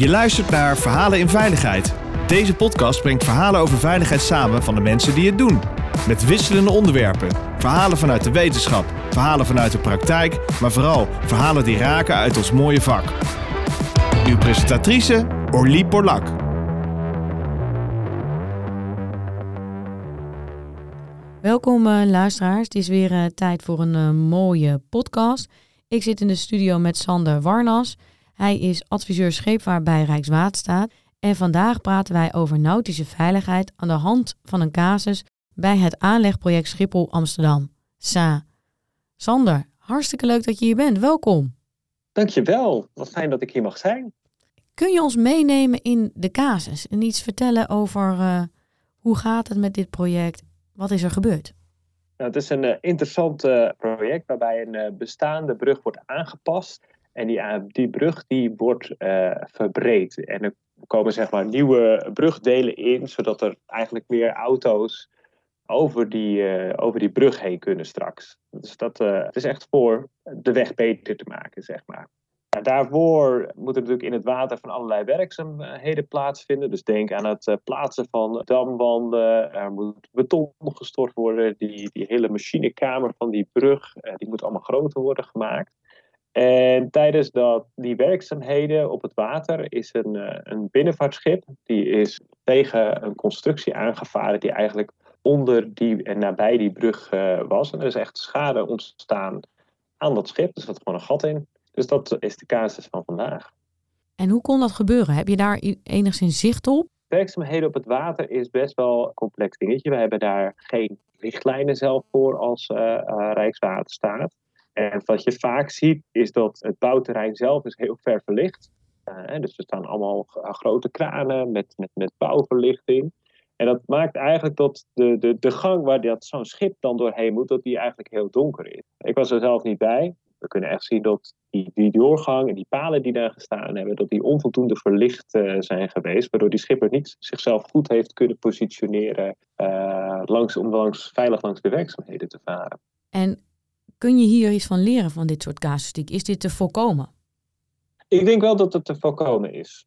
Je luistert naar Verhalen in Veiligheid. Deze podcast brengt verhalen over veiligheid samen van de mensen die het doen. Met wisselende onderwerpen. Verhalen vanuit de wetenschap, verhalen vanuit de praktijk, maar vooral verhalen die raken uit ons mooie vak. Uw presentatrice Orlie Borlak. Welkom uh, luisteraars. Het is weer uh, tijd voor een uh, mooie podcast. Ik zit in de studio met Sander Warnas. Hij is adviseur scheepvaart bij Rijkswaterstaat. En vandaag praten wij over nautische veiligheid aan de hand van een casus bij het aanlegproject Schiphol Amsterdam. SA. Sander, hartstikke leuk dat je hier bent. Welkom. Dankjewel. Wat fijn dat ik hier mag zijn. Kun je ons meenemen in de casus en iets vertellen over uh, hoe gaat het met dit project? Wat is er gebeurd? Nou, het is een uh, interessant uh, project waarbij een bestaande brug wordt aangepast. En die, die brug die wordt verbreed. En er komen zeg maar nieuwe brugdelen in, zodat er eigenlijk meer auto's over die, uh, over die brug heen kunnen straks. Dus dat is echt voor de weg beter te maken, zeg maar. Daarvoor moet er natuurlijk in het water van allerlei werkzaamheden plaatsvinden. Dus denk aan het plaatsen van damwanden. Er moet beton gestort worden. Die, die hele machinekamer van die brug, die moet allemaal groter worden gemaakt. En tijdens dat, die werkzaamheden op het water is een, een binnenvaartschip. Die is tegen een constructie aangevaren die eigenlijk onder die en nabij die brug uh, was. En er is echt schade ontstaan aan dat schip. Er zat gewoon een gat in. Dus dat is de casus van vandaag. En hoe kon dat gebeuren? Heb je daar enigszins zicht op? Werkzaamheden op het water is best wel een complex dingetje. We hebben daar geen richtlijnen zelf voor als uh, Rijkswaterstaat. En wat je vaak ziet is dat het bouwterrein zelf is heel ver verlicht. dus er staan allemaal grote kranen met, met, met bouwverlichting. En dat maakt eigenlijk dat de, de, de gang waar dat zo'n schip dan doorheen moet, dat die eigenlijk heel donker is. Ik was er zelf niet bij. We kunnen echt zien dat die, die doorgang en die palen die daar gestaan hebben, dat die onvoldoende verlicht uh, zijn geweest. Waardoor die schipper niet zichzelf goed heeft kunnen positioneren uh, langs, om langs, veilig langs de werkzaamheden te varen. En kun je hier iets van leren van dit soort casuïstiek? Is dit te voorkomen? Ik denk wel dat het te voorkomen is.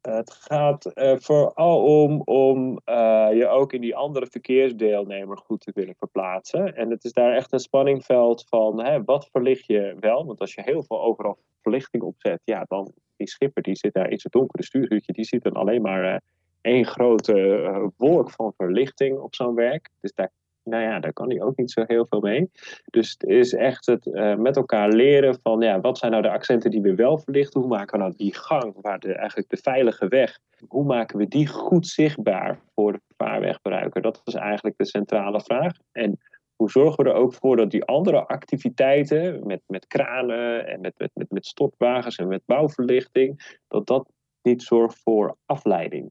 Het gaat uh, vooral om, om uh, je ook in die andere verkeersdeelnemer goed te willen verplaatsen. En het is daar echt een spanningveld van hè, wat verlicht je wel. Want als je heel veel overal verlichting opzet, ja, dan die schipper die zit daar in zijn donkere stuurhutje, die ziet dan alleen maar uh, één grote wolk van verlichting op zo'n werk. Dus daar nou ja, daar kan hij ook niet zo heel veel mee. Dus het is echt het uh, met elkaar leren van ja, wat zijn nou de accenten die we wel verlichten? Hoe maken we nou die gang, waar de, eigenlijk de veilige weg, hoe maken we die goed zichtbaar voor de vaarweggebruiker? Dat is eigenlijk de centrale vraag. En hoe zorgen we er ook voor dat die andere activiteiten met, met kranen en met, met, met, met stortwagens en met bouwverlichting, dat dat niet zorgt voor afleiding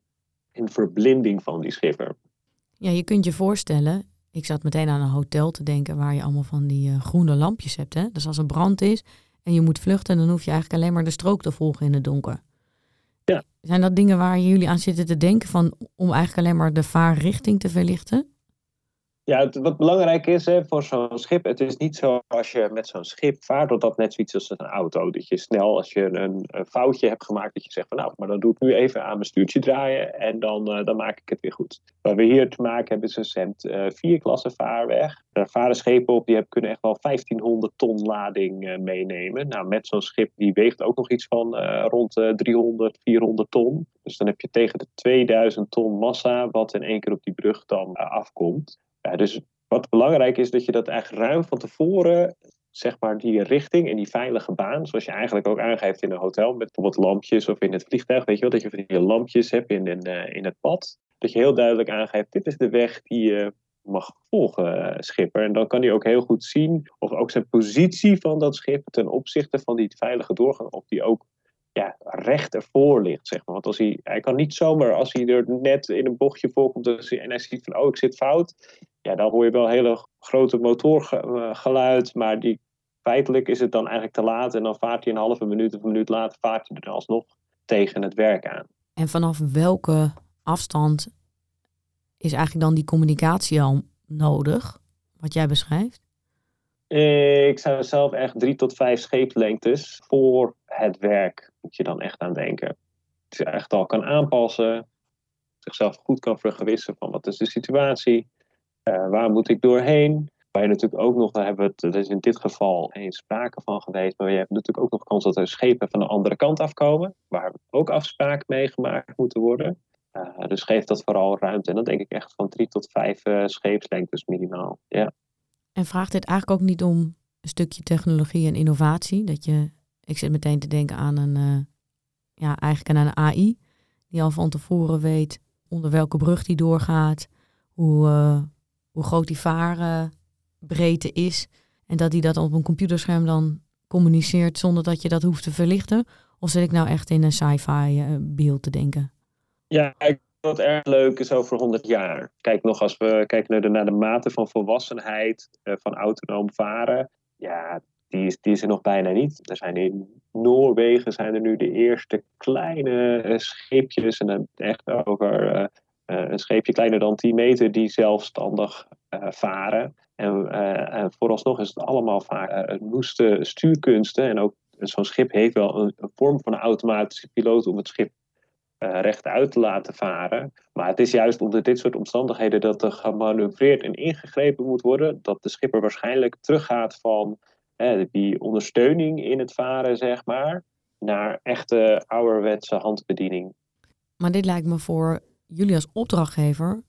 en verblinding van die schipper. Ja, je kunt je voorstellen, ik zat meteen aan een hotel te denken waar je allemaal van die uh, groene lampjes hebt. Hè? Dus als er brand is en je moet vluchten, dan hoef je eigenlijk alleen maar de strook te volgen in het donker. Ja. Zijn dat dingen waar jullie aan zitten te denken van om eigenlijk alleen maar de vaarrichting te verlichten? Ja, wat belangrijk is hè, voor zo'n schip, het is niet zo als je met zo'n schip vaart, dat dat net zoiets als een auto. Dat je snel, als je een, een, foutje hebt gemaakt, dat je zegt van nou, maar dan doe ik nu even aan mijn stuurtje draaien en dan, uh, dan maak ik het weer goed. Waar we hier te maken hebben is een uh, vier klasse vaarweg. Daar varen schepen op, die hebben, kunnen echt wel 1500 ton lading uh, meenemen. Nou, met zo'n schip, die weegt ook nog iets van rond 300, 400 ton. Dus dan heb je tegen de 2000 ton massa, wat in één keer op die brug dan afkomt. Ja, dus wat belangrijk is, dat je dat echt ruim van tevoren, zeg maar, die richting en die veilige baan, zoals je eigenlijk ook aangeeft in een hotel, met bijvoorbeeld lampjes of in het vliegtuig, weet je wel, dat je van die lampjes hebt in, in, in het pad. Dat je heel duidelijk aangeeft, dit is de weg die je mag volgen, schipper. En dan kan hij ook heel goed zien, of ook zijn positie van dat schip ten opzichte van die veilige doorgang, of die ook ja, recht ervoor ligt, zeg maar. Want als hij, hij kan niet zomaar, als hij er net in een bochtje voorkomt en hij ziet van, oh, ik zit fout, ja, dan hoor je wel hele grote motorgeluid, maar die, feitelijk is het dan eigenlijk te laat en dan vaart hij een halve minuut of een minuut later vaart hij er alsnog tegen het werk aan. En vanaf welke afstand is eigenlijk dan die communicatie al nodig, wat jij beschrijft? Ik zou zelf echt drie tot vijf scheeplengtes voor het werk moet je dan echt aan denken. zich echt al kan aanpassen, zichzelf goed kan vergewissen van wat is de situatie, uh, waar moet ik doorheen. Waar je natuurlijk ook nog, daar hebben het, er is in dit geval geen sprake van geweest, maar je hebt natuurlijk ook nog kans dat er schepen van de andere kant afkomen, waar ook afspraken mee gemaakt moeten worden. Uh, dus geeft dat vooral ruimte. En dan denk ik echt van drie tot vijf uh, scheepslengtes minimaal. Ja. En vraagt dit eigenlijk ook niet om een stukje technologie en innovatie? Dat je, ik zit meteen te denken aan een, ja, eigenlijk aan een AI, die al van tevoren weet onder welke brug die doorgaat, hoe, hoe groot die varenbreedte is. En dat die dat op een computerscherm dan communiceert zonder dat je dat hoeft te verlichten. Of zit ik nou echt in een sci-fi beeld te denken? Ja, ik wat erg leuk is over 100 jaar. Kijk nog als we kijken naar de, naar de mate van volwassenheid uh, van autonoom varen. Ja, die is, die is er nog bijna niet. Er zijn in Noorwegen zijn er nu de eerste kleine uh, schipjes. En dan echt over een scheepje kleiner dan 10 meter die zelfstandig varen. En, en, vooralsnog is het allemaal vaak noeste stuurkunsten. En ook zo'n schip heeft wel een, een vorm van een automatische piloot om het schip uh, rechtuit te laten varen. Maar het is juist onder dit soort omstandigheden dat er gemanoeuvreerd en ingegrepen moet worden. Dat de schipper waarschijnlijk teruggaat van die ondersteuning in het varen, zeg maar, naar echte ouderwetse handbediening. Maar dit lijkt me voor jullie als opdrachtgever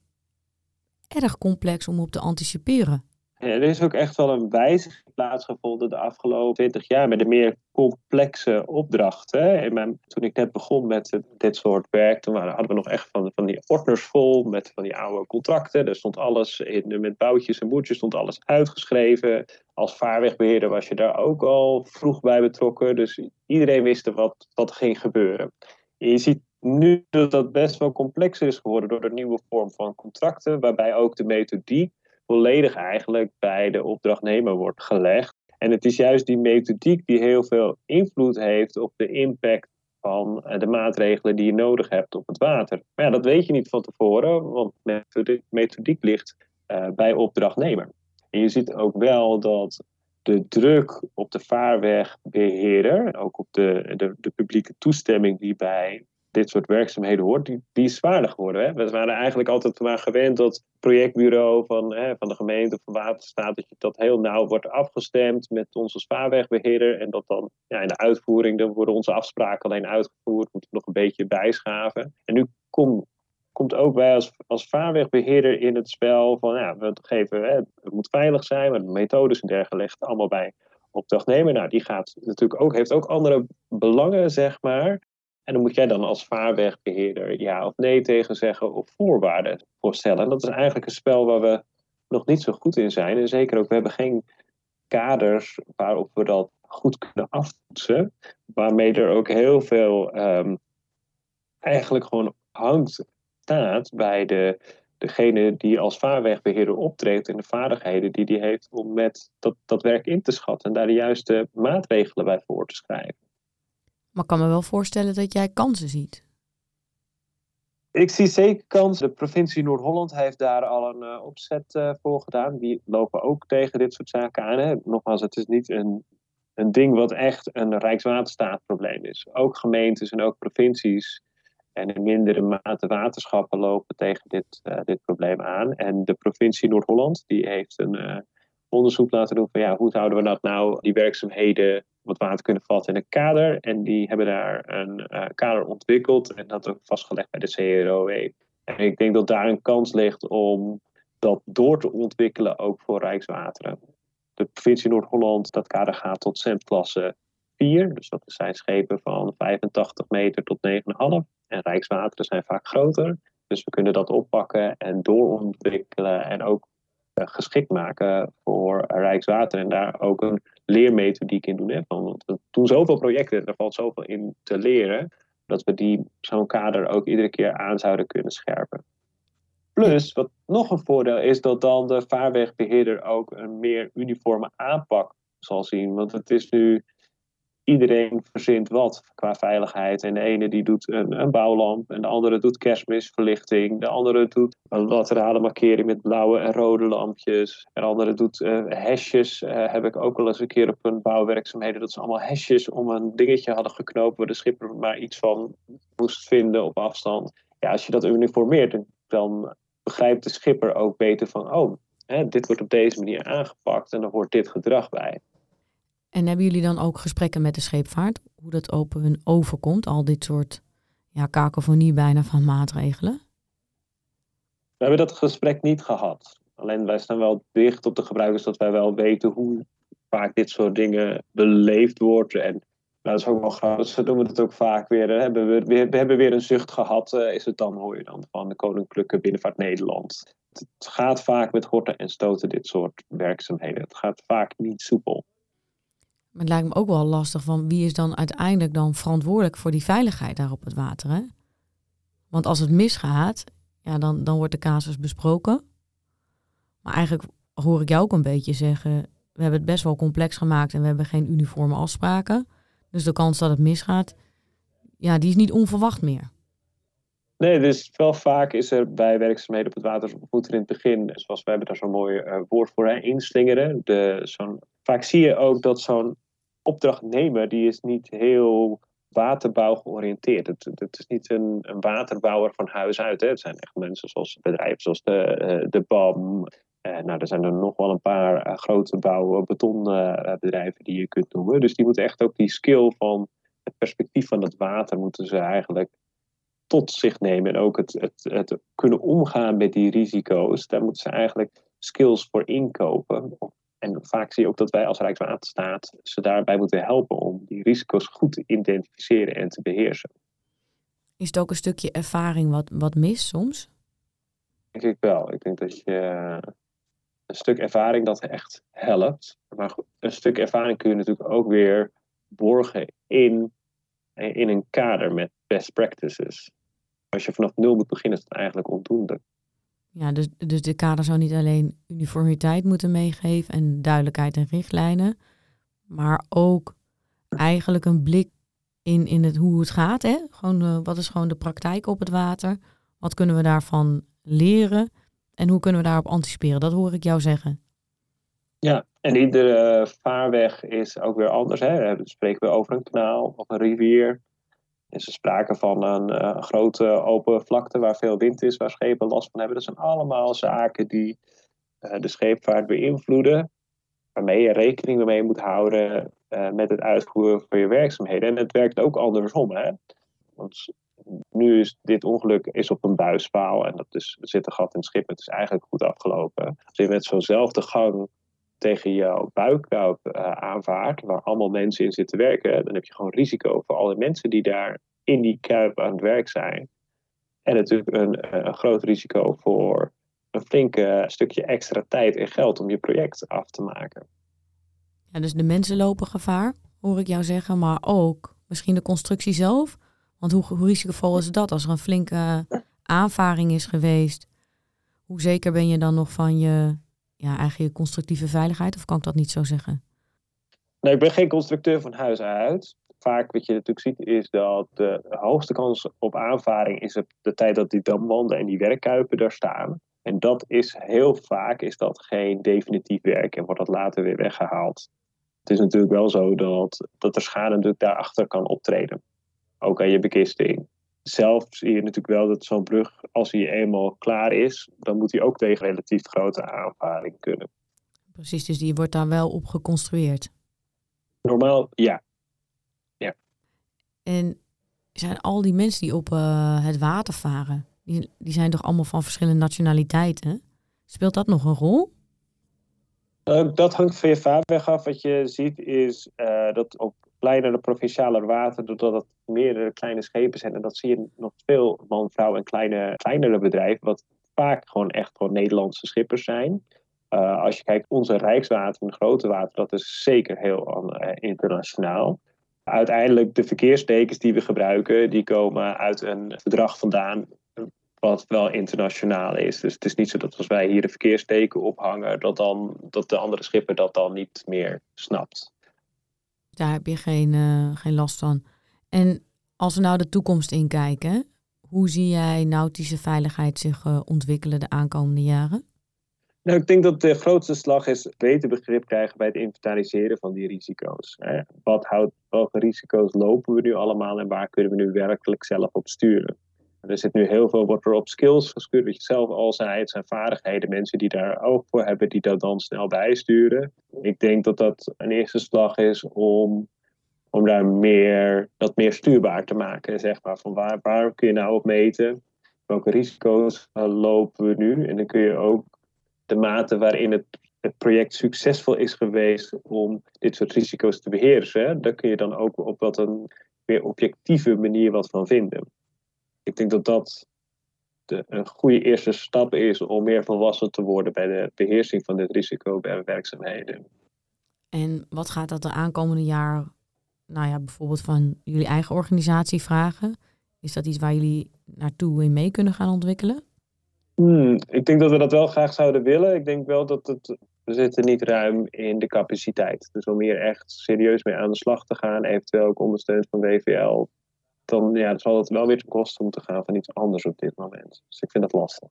erg complex om op te anticiperen. Er is ook echt wel een wijziging plaatsgevonden de afgelopen 20 jaar met de meer complexe opdrachten. En toen ik net begon met dit soort werk, toen hadden we nog echt van, van die ordners vol met van die oude contracten. Er stond alles in, met boutjes en boertjes stond alles uitgeschreven. Als vaarwegbeheerder was je daar ook al vroeg bij betrokken. Dus iedereen wist wat, wat ging gebeuren. En je ziet nu dat dat best wel complexer is geworden door de nieuwe vorm van contracten, waarbij ook de methodiek volledig eigenlijk bij de opdrachtnemer wordt gelegd. En het is juist die methodiek die heel veel invloed heeft op de impact van eh, de maatregelen die je nodig hebt op het water. Maar ja, dat weet je niet van tevoren, want de methodiek ligt uh, bij opdrachtnemer. En je ziet ook wel dat de druk op de vaarwegbeheerder, ook op de, de, de publieke toestemming die bij dit soort werkzaamheden hoort, die, die is zwaarder geworden. Hè? We waren eigenlijk altijd maar gewend dat projectbureau van, hè, van de gemeente of van Waterstaat, dat je dat heel nauw wordt afgestemd met onze spaarwegbeheerder. En dat dan ja, in de uitvoering, dan worden onze afspraken alleen uitgevoerd, moeten we nog een beetje bijschaven. En nu kom, komt ook wij als, als vaarwegbeheerder in het spel van, ja, we geven, hè, het moet veilig zijn, maar de methodes en dergelijke allemaal bij opdrachtnemer. Nou, die gaat natuurlijk ook, heeft ook andere belangen, zeg maar. En dan moet jij dan als vaarwegbeheerder ja of nee tegen zeggen of voorwaarden voorstellen. En dat is eigenlijk een spel waar we nog niet zo goed in zijn. En zeker ook, we hebben geen kaders waarop we dat goed kunnen aftoetsen. Waarmee er ook heel veel um, eigenlijk gewoon hangt, staat bij de, degene die als vaarwegbeheerder optreedt en de vaardigheden die die heeft om met dat, dat werk in te schatten en daar de juiste maatregelen bij voor te schrijven. Maar ik kan me wel voorstellen dat jij kansen ziet. Ik zie zeker kansen. De provincie Noord-Holland heeft daar al een uh, opzet uh, voor gedaan. Die lopen ook tegen dit soort zaken aan. Nogmaals, het is niet een, een ding wat echt een Rijkswaterstaatprobleem is. Ook gemeentes en ook provincies en in mindere mate waterschappen lopen tegen dit, uh, dit probleem aan. En de provincie Noord-Holland die heeft een onderzoek laten doen van ja, hoe zouden we dat nou, die werkzaamheden wat water kunnen vatten in een kader. En die hebben daar een uh, kader ontwikkeld en dat ook vastgelegd bij de CROE. En ik denk dat daar een kans ligt om dat door te ontwikkelen ook voor Rijkswateren. De provincie Noord-Holland, dat kader gaat tot centklasse 4. Dus dat zijn schepen van 85 meter tot 9,5. En Rijkswateren zijn vaak groter. Dus we kunnen dat oppakken en doorontwikkelen en ook geschikt maken voor Rijkswater. En daar ook een leermethodiek in doen. Hè? want we doen zoveel projecten, er valt zoveel in te leren, dat we die zo'n kader ook iedere keer aan zouden kunnen scherpen. Plus, wat nog een voordeel is, dat dan de vaarwegbeheerder ook een meer uniforme aanpak zal zien. Want het is nu iedereen verzint wat qua veiligheid. En de ene die doet een, een bouwlamp, en de andere doet kerstmisverlichting. De andere doet een laterale markering met blauwe en rode lampjes. En de andere doet uh, hesjes. Uh, heb ik ook wel eens een keer op een bouwwerkzaamheden. Dat ze allemaal hesjes om een dingetje hadden geknoopt waar de schipper maar iets van moest vinden op afstand. Ja, als je dat uniformeert, dan begrijpt de schipper ook beter van, oh, hè, dit wordt op deze manier aangepakt en dan hoort dit gedrag bij. En hebben jullie dan ook gesprekken met de scheepvaart? Hoe dat open hun overkomt, al dit soort ja, kakofonie bijna van maatregelen? We hebben dat gesprek niet gehad. Alleen wij staan wel dicht op de gebruikers dat wij wel weten hoe vaak dit soort dingen beleefd wordt. En nou, dat is ook wel grappig. Ze doen het ook vaak weer. Hebben we, we, hebben weer een zucht gehad, uh, is het dan, hoor je dan, van de Koninklijke Binnenvaart Nederland. Het gaat vaak met horten en stoten, dit soort werkzaamheden. Het gaat vaak niet soepel. Maar het lijkt me ook wel lastig van wie is dan uiteindelijk dan verantwoordelijk voor die veiligheid daar op het water. Hè? Want als het misgaat, ja, dan, dan wordt de casus besproken. Maar eigenlijk hoor ik jou ook een beetje zeggen, we hebben het best wel complex gemaakt en we hebben geen uniforme afspraken. Dus de kans dat het misgaat, ja, die is niet onverwacht meer. Nee, dus wel vaak is er bij werkzaamheden op het water, goed in het begin, zoals we hebben daar zo'n mooi uh, woord voor, inslingeren. De, zo'n, vaak zie je ook dat zo'n opdrachtnemer, die is niet heel waterbouw georiënteerd. Het, het is niet een, een, waterbouwer van huis uit. Hè. Het zijn echt mensen zoals bedrijven zoals de, uh, de BAM. Uh, nou, er zijn er nog wel een paar grote bouw- betonbedrijven die je kunt noemen. Dus die moeten echt ook die skill van het perspectief van het water moeten ze eigenlijk tot zich nemen. En ook het, het, het kunnen omgaan met die risico's. Daar moeten ze eigenlijk skills voor inkopen. En vaak zie je ook dat wij als Rijkswaterstaat ze daarbij moeten helpen om die risico's goed te identificeren en te beheersen. Is het ook een stukje ervaring wat, wat mis soms? Denk ik wel. Ik denk dat je een stuk ervaring dat echt helpt. Maar een stuk ervaring kun je natuurlijk ook weer borgen in, in een kader met best practices. Als je vanaf nul moet beginnen, is dat eigenlijk ondoende. Ja, dus, dus de kader zou niet alleen uniformiteit moeten meegeven en duidelijkheid en richtlijnen, maar ook eigenlijk een blik in, in het, hoe het gaat. Hè? Gewoon, uh, wat is gewoon de praktijk op het water? Wat kunnen we daarvan leren? En hoe kunnen we daarop anticiperen? Dat hoor ik jou zeggen. Ja, en iedere vaarweg is ook weer anders. Hè? Dan spreken we over een kanaal of een rivier is er sprake van een uh, grote open vlakte waar veel wind is, waar schepen last van hebben. Dat zijn allemaal zaken die uh, de scheepvaart beïnvloeden, waarmee je rekening mee moet houden uh, met het uitvoeren van je werkzaamheden. En het werkt ook andersom. Hè? Want nu is dit ongeluk is op een buispaal en dat is, er zit een gat in het schip. Het is eigenlijk goed afgelopen. Als je met zo'nzelfde gang tegen jouw buikkuip uh, aanvaart, waar allemaal mensen in zitten werken, dan heb je gewoon risico voor alle mensen die daar in die kuip aan het werk zijn. En natuurlijk een, eh, een groot risico voor een flinke stukje extra tijd en geld om je project af te maken. Ja, dus de mensen lopen gevaar, hoor ik jou zeggen, maar ook misschien de constructie zelf. Want hoe, hoe risicovol is dat als er een flinke aanvaring is geweest? Hoe zeker ben je dan nog van je ja, eigenlijk constructieve veiligheid? Of kan ik dat niet zo zeggen? Nee, ik ben geen constructeur van huis uit. Vaak wat je natuurlijk ziet is dat de hoogste kans op aanvaring is op de tijd dat die damwanden en die werkkuipen daar staan. En dat is heel vaak is dat geen definitief werk en wordt dat later weer weggehaald. Het is natuurlijk wel zo dat, dat er schade natuurlijk daarachter kan optreden. Ook aan je bekisting zelf zie je natuurlijk wel dat zo'n brug, als hij eenmaal klaar is, dan moet hij ook tegen relatief grote aanvaring kunnen. Precies, dus die wordt daar wel op geconstrueerd. Normaal, ja. ja. En zijn al die mensen die op uh, het water varen, die, die zijn toch allemaal van verschillende nationaliteiten? Speelt dat nog een rol? Uh, dat hangt van je vaarweg af. Wat je ziet is uh, dat op kleinere provinciale water, doordat het meerdere kleine schepen zijn. En dat zie je nog veel man, vrouw en kleine, kleinere bedrijven, wat vaak gewoon echt gewoon Nederlandse schippers zijn. Uh, als je kijkt, onze Rijkswater en grote water, dat is zeker heel uh, internationaal. Uiteindelijk, de verkeerstekens die we gebruiken, die komen uit een verdrag vandaan wat wel internationaal is. Dus het is niet zo dat als wij hier een verkeersteken ophangen, dat, dan, dat de andere schipper dat dan niet meer snapt. Daar heb je geen, uh, geen last van. En als we nou de toekomst inkijken, hoe zie jij nautische veiligheid zich uh, ontwikkelen de aankomende jaren? Nou, ik denk dat de grootste slag is beter begrip krijgen bij het inventariseren van die risico's. Wat houdt, welke risico's lopen we nu allemaal en waar kunnen we nu werkelijk zelf op sturen? Er zit nu heel veel, wordt er op skills geschuurd, wat je zelf al zei. Het zijn vaardigheden, mensen die daar oog voor hebben, die dat dan snel bijsturen. Ik denk dat dat een eerste slag is om, om daar meer, dat meer stuurbaar te maken. Zeg maar, van waar, waar kun je nou op meten? Welke risico's lopen we nu? En dan kun je ook de mate waarin het, het project succesvol is geweest om dit soort risico's te beheersen, daar kun je dan ook op wat een meer objectieve manier wat van vinden. Ik denk dat dat de, een goede eerste stap is om meer volwassen te worden bij de beheersing van dit risico bij werkzaamheden. En wat gaat dat de aankomende jaar, nou ja, bijvoorbeeld van jullie eigen organisatie vragen? Is dat iets waar jullie naartoe in mee kunnen gaan ontwikkelen? Hmm, ik denk dat we dat wel graag zouden willen. Ik denk wel dat het, we zitten niet ruim in de capaciteit. Dus om hier echt serieus mee aan de slag te gaan, eventueel ook ondersteund van WVL, dan, ja, zal het wel weer ten koste moeten gaan van iets anders op dit moment. Dus ik vind dat lastig.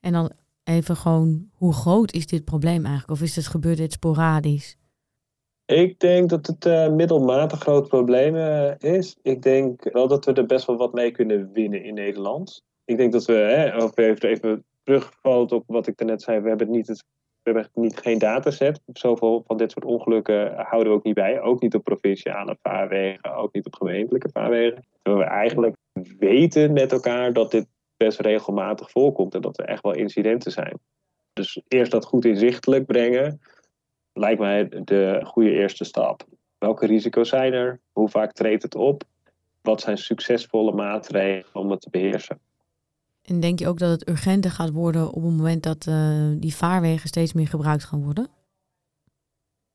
En dan even gewoon, hoe groot is dit probleem eigenlijk? Of is het gebeurt dit sporadisch? Ik denk dat het uh, middelmatig groot probleem uh, is. Ik denk wel dat we er best wel wat mee kunnen winnen in Nederland ik denk dat we, hè, ook even, even terugvalt op wat ik daarnet zei, we hebben niet het we hebben niet, geen dataset. Zoveel van dit soort ongelukken houden we ook niet bij. Ook niet op provinciale vaarwegen, ook niet op gemeentelijke vaarwegen. Terwijl we eigenlijk weten met elkaar dat dit best regelmatig voorkomt en dat er echt wel incidenten zijn. Dus eerst dat goed inzichtelijk brengen, lijkt mij de goede eerste stap. Welke risico's zijn er? Hoe vaak treedt het op? Wat zijn succesvolle maatregelen om het te beheersen? En denk je ook dat het urgenter gaat worden op het moment dat uh, die vaarwegen steeds meer gebruikt gaan worden?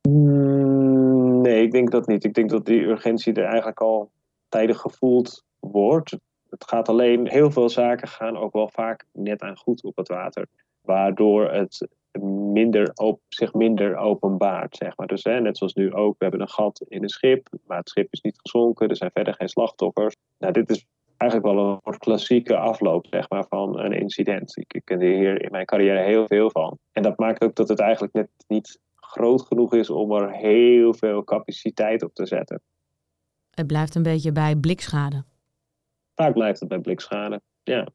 Mm, nee, ik denk dat niet. Ik denk dat die urgentie er eigenlijk al tijdig gevoeld wordt. Het gaat alleen, heel veel zaken gaan ook wel vaak net aan goed op het water. Waardoor het minder op, zich minder openbaart, zeg maar. Dus hè, net zoals nu ook, we hebben een gat in een schip, maar het schip is niet gezonken, er zijn verder geen slachtoffers. Nou, dit is eigenlijk wel een soort klassieke afloop zeg maar, van een incident. Ik, ik ken hier in mijn carrière heel veel van. En dat maakt ook dat het eigenlijk net niet groot genoeg is om er heel veel capaciteit op te zetten. Het blijft een beetje bij blikschade. Vaak blijft het bij blikschade, ja.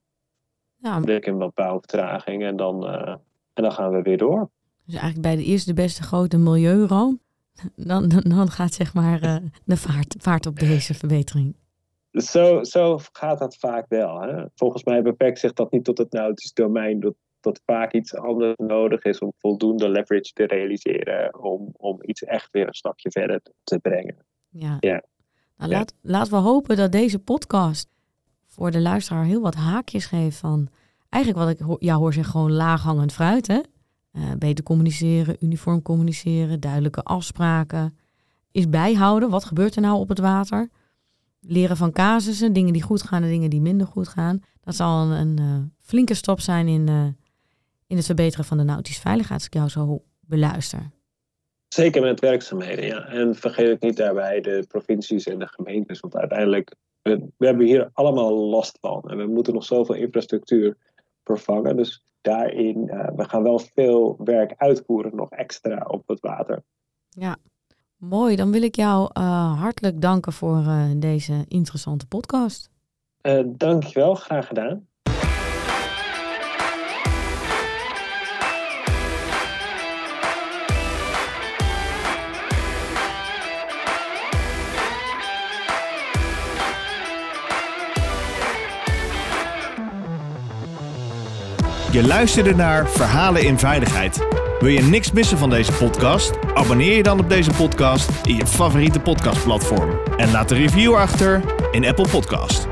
ja Blik en wat bouwvertraging en dan, uh, en dan gaan we weer door. Dus eigenlijk bij de eerste beste grote milieuramp, dan, dan, dan gaat zeg maar uh, de vaart, vaart op deze verbetering. Zo, zo gaat dat vaak wel. Hè? Volgens mij beperkt zich dat niet tot het nautisch domein. Dat, dat vaak iets anders nodig is om voldoende leverage te realiseren. Om, om iets echt weer een stapje verder te brengen. Ja. ja. Nou, laat, laten we hopen dat deze podcast voor de luisteraar heel wat haakjes geeft van... Eigenlijk wat ik jou hoor zeggen, gewoon laaghangend fruit. Hè? Uh, beter communiceren, uniform communiceren, duidelijke afspraken. Is bijhouden, wat gebeurt er nou op het water? Leren van casussen, dingen die goed gaan en dingen die minder goed gaan. Dat zal een, een uh, flinke stap zijn in, uh, in het verbeteren van de nautische veiligheid, als ik jou zo beluister. Zeker met werkzaamheden, ja. En vergeet ook niet daarbij de provincies en de gemeentes. Want uiteindelijk, we, we hebben hier allemaal last van. En we moeten nog zoveel infrastructuur vervangen. Dus daarin, uh, we gaan wel veel werk uitvoeren, nog extra op het water. Ja, Mooi, dan wil ik jou uh, hartelijk danken voor uh, deze interessante podcast. Uh, dankjewel, graag gedaan. Je luisterde naar Verhalen in Veiligheid. Wil je niks missen van deze podcast? Abonneer je dan op deze podcast in je favoriete podcastplatform. En laat een review achter in Apple Podcast.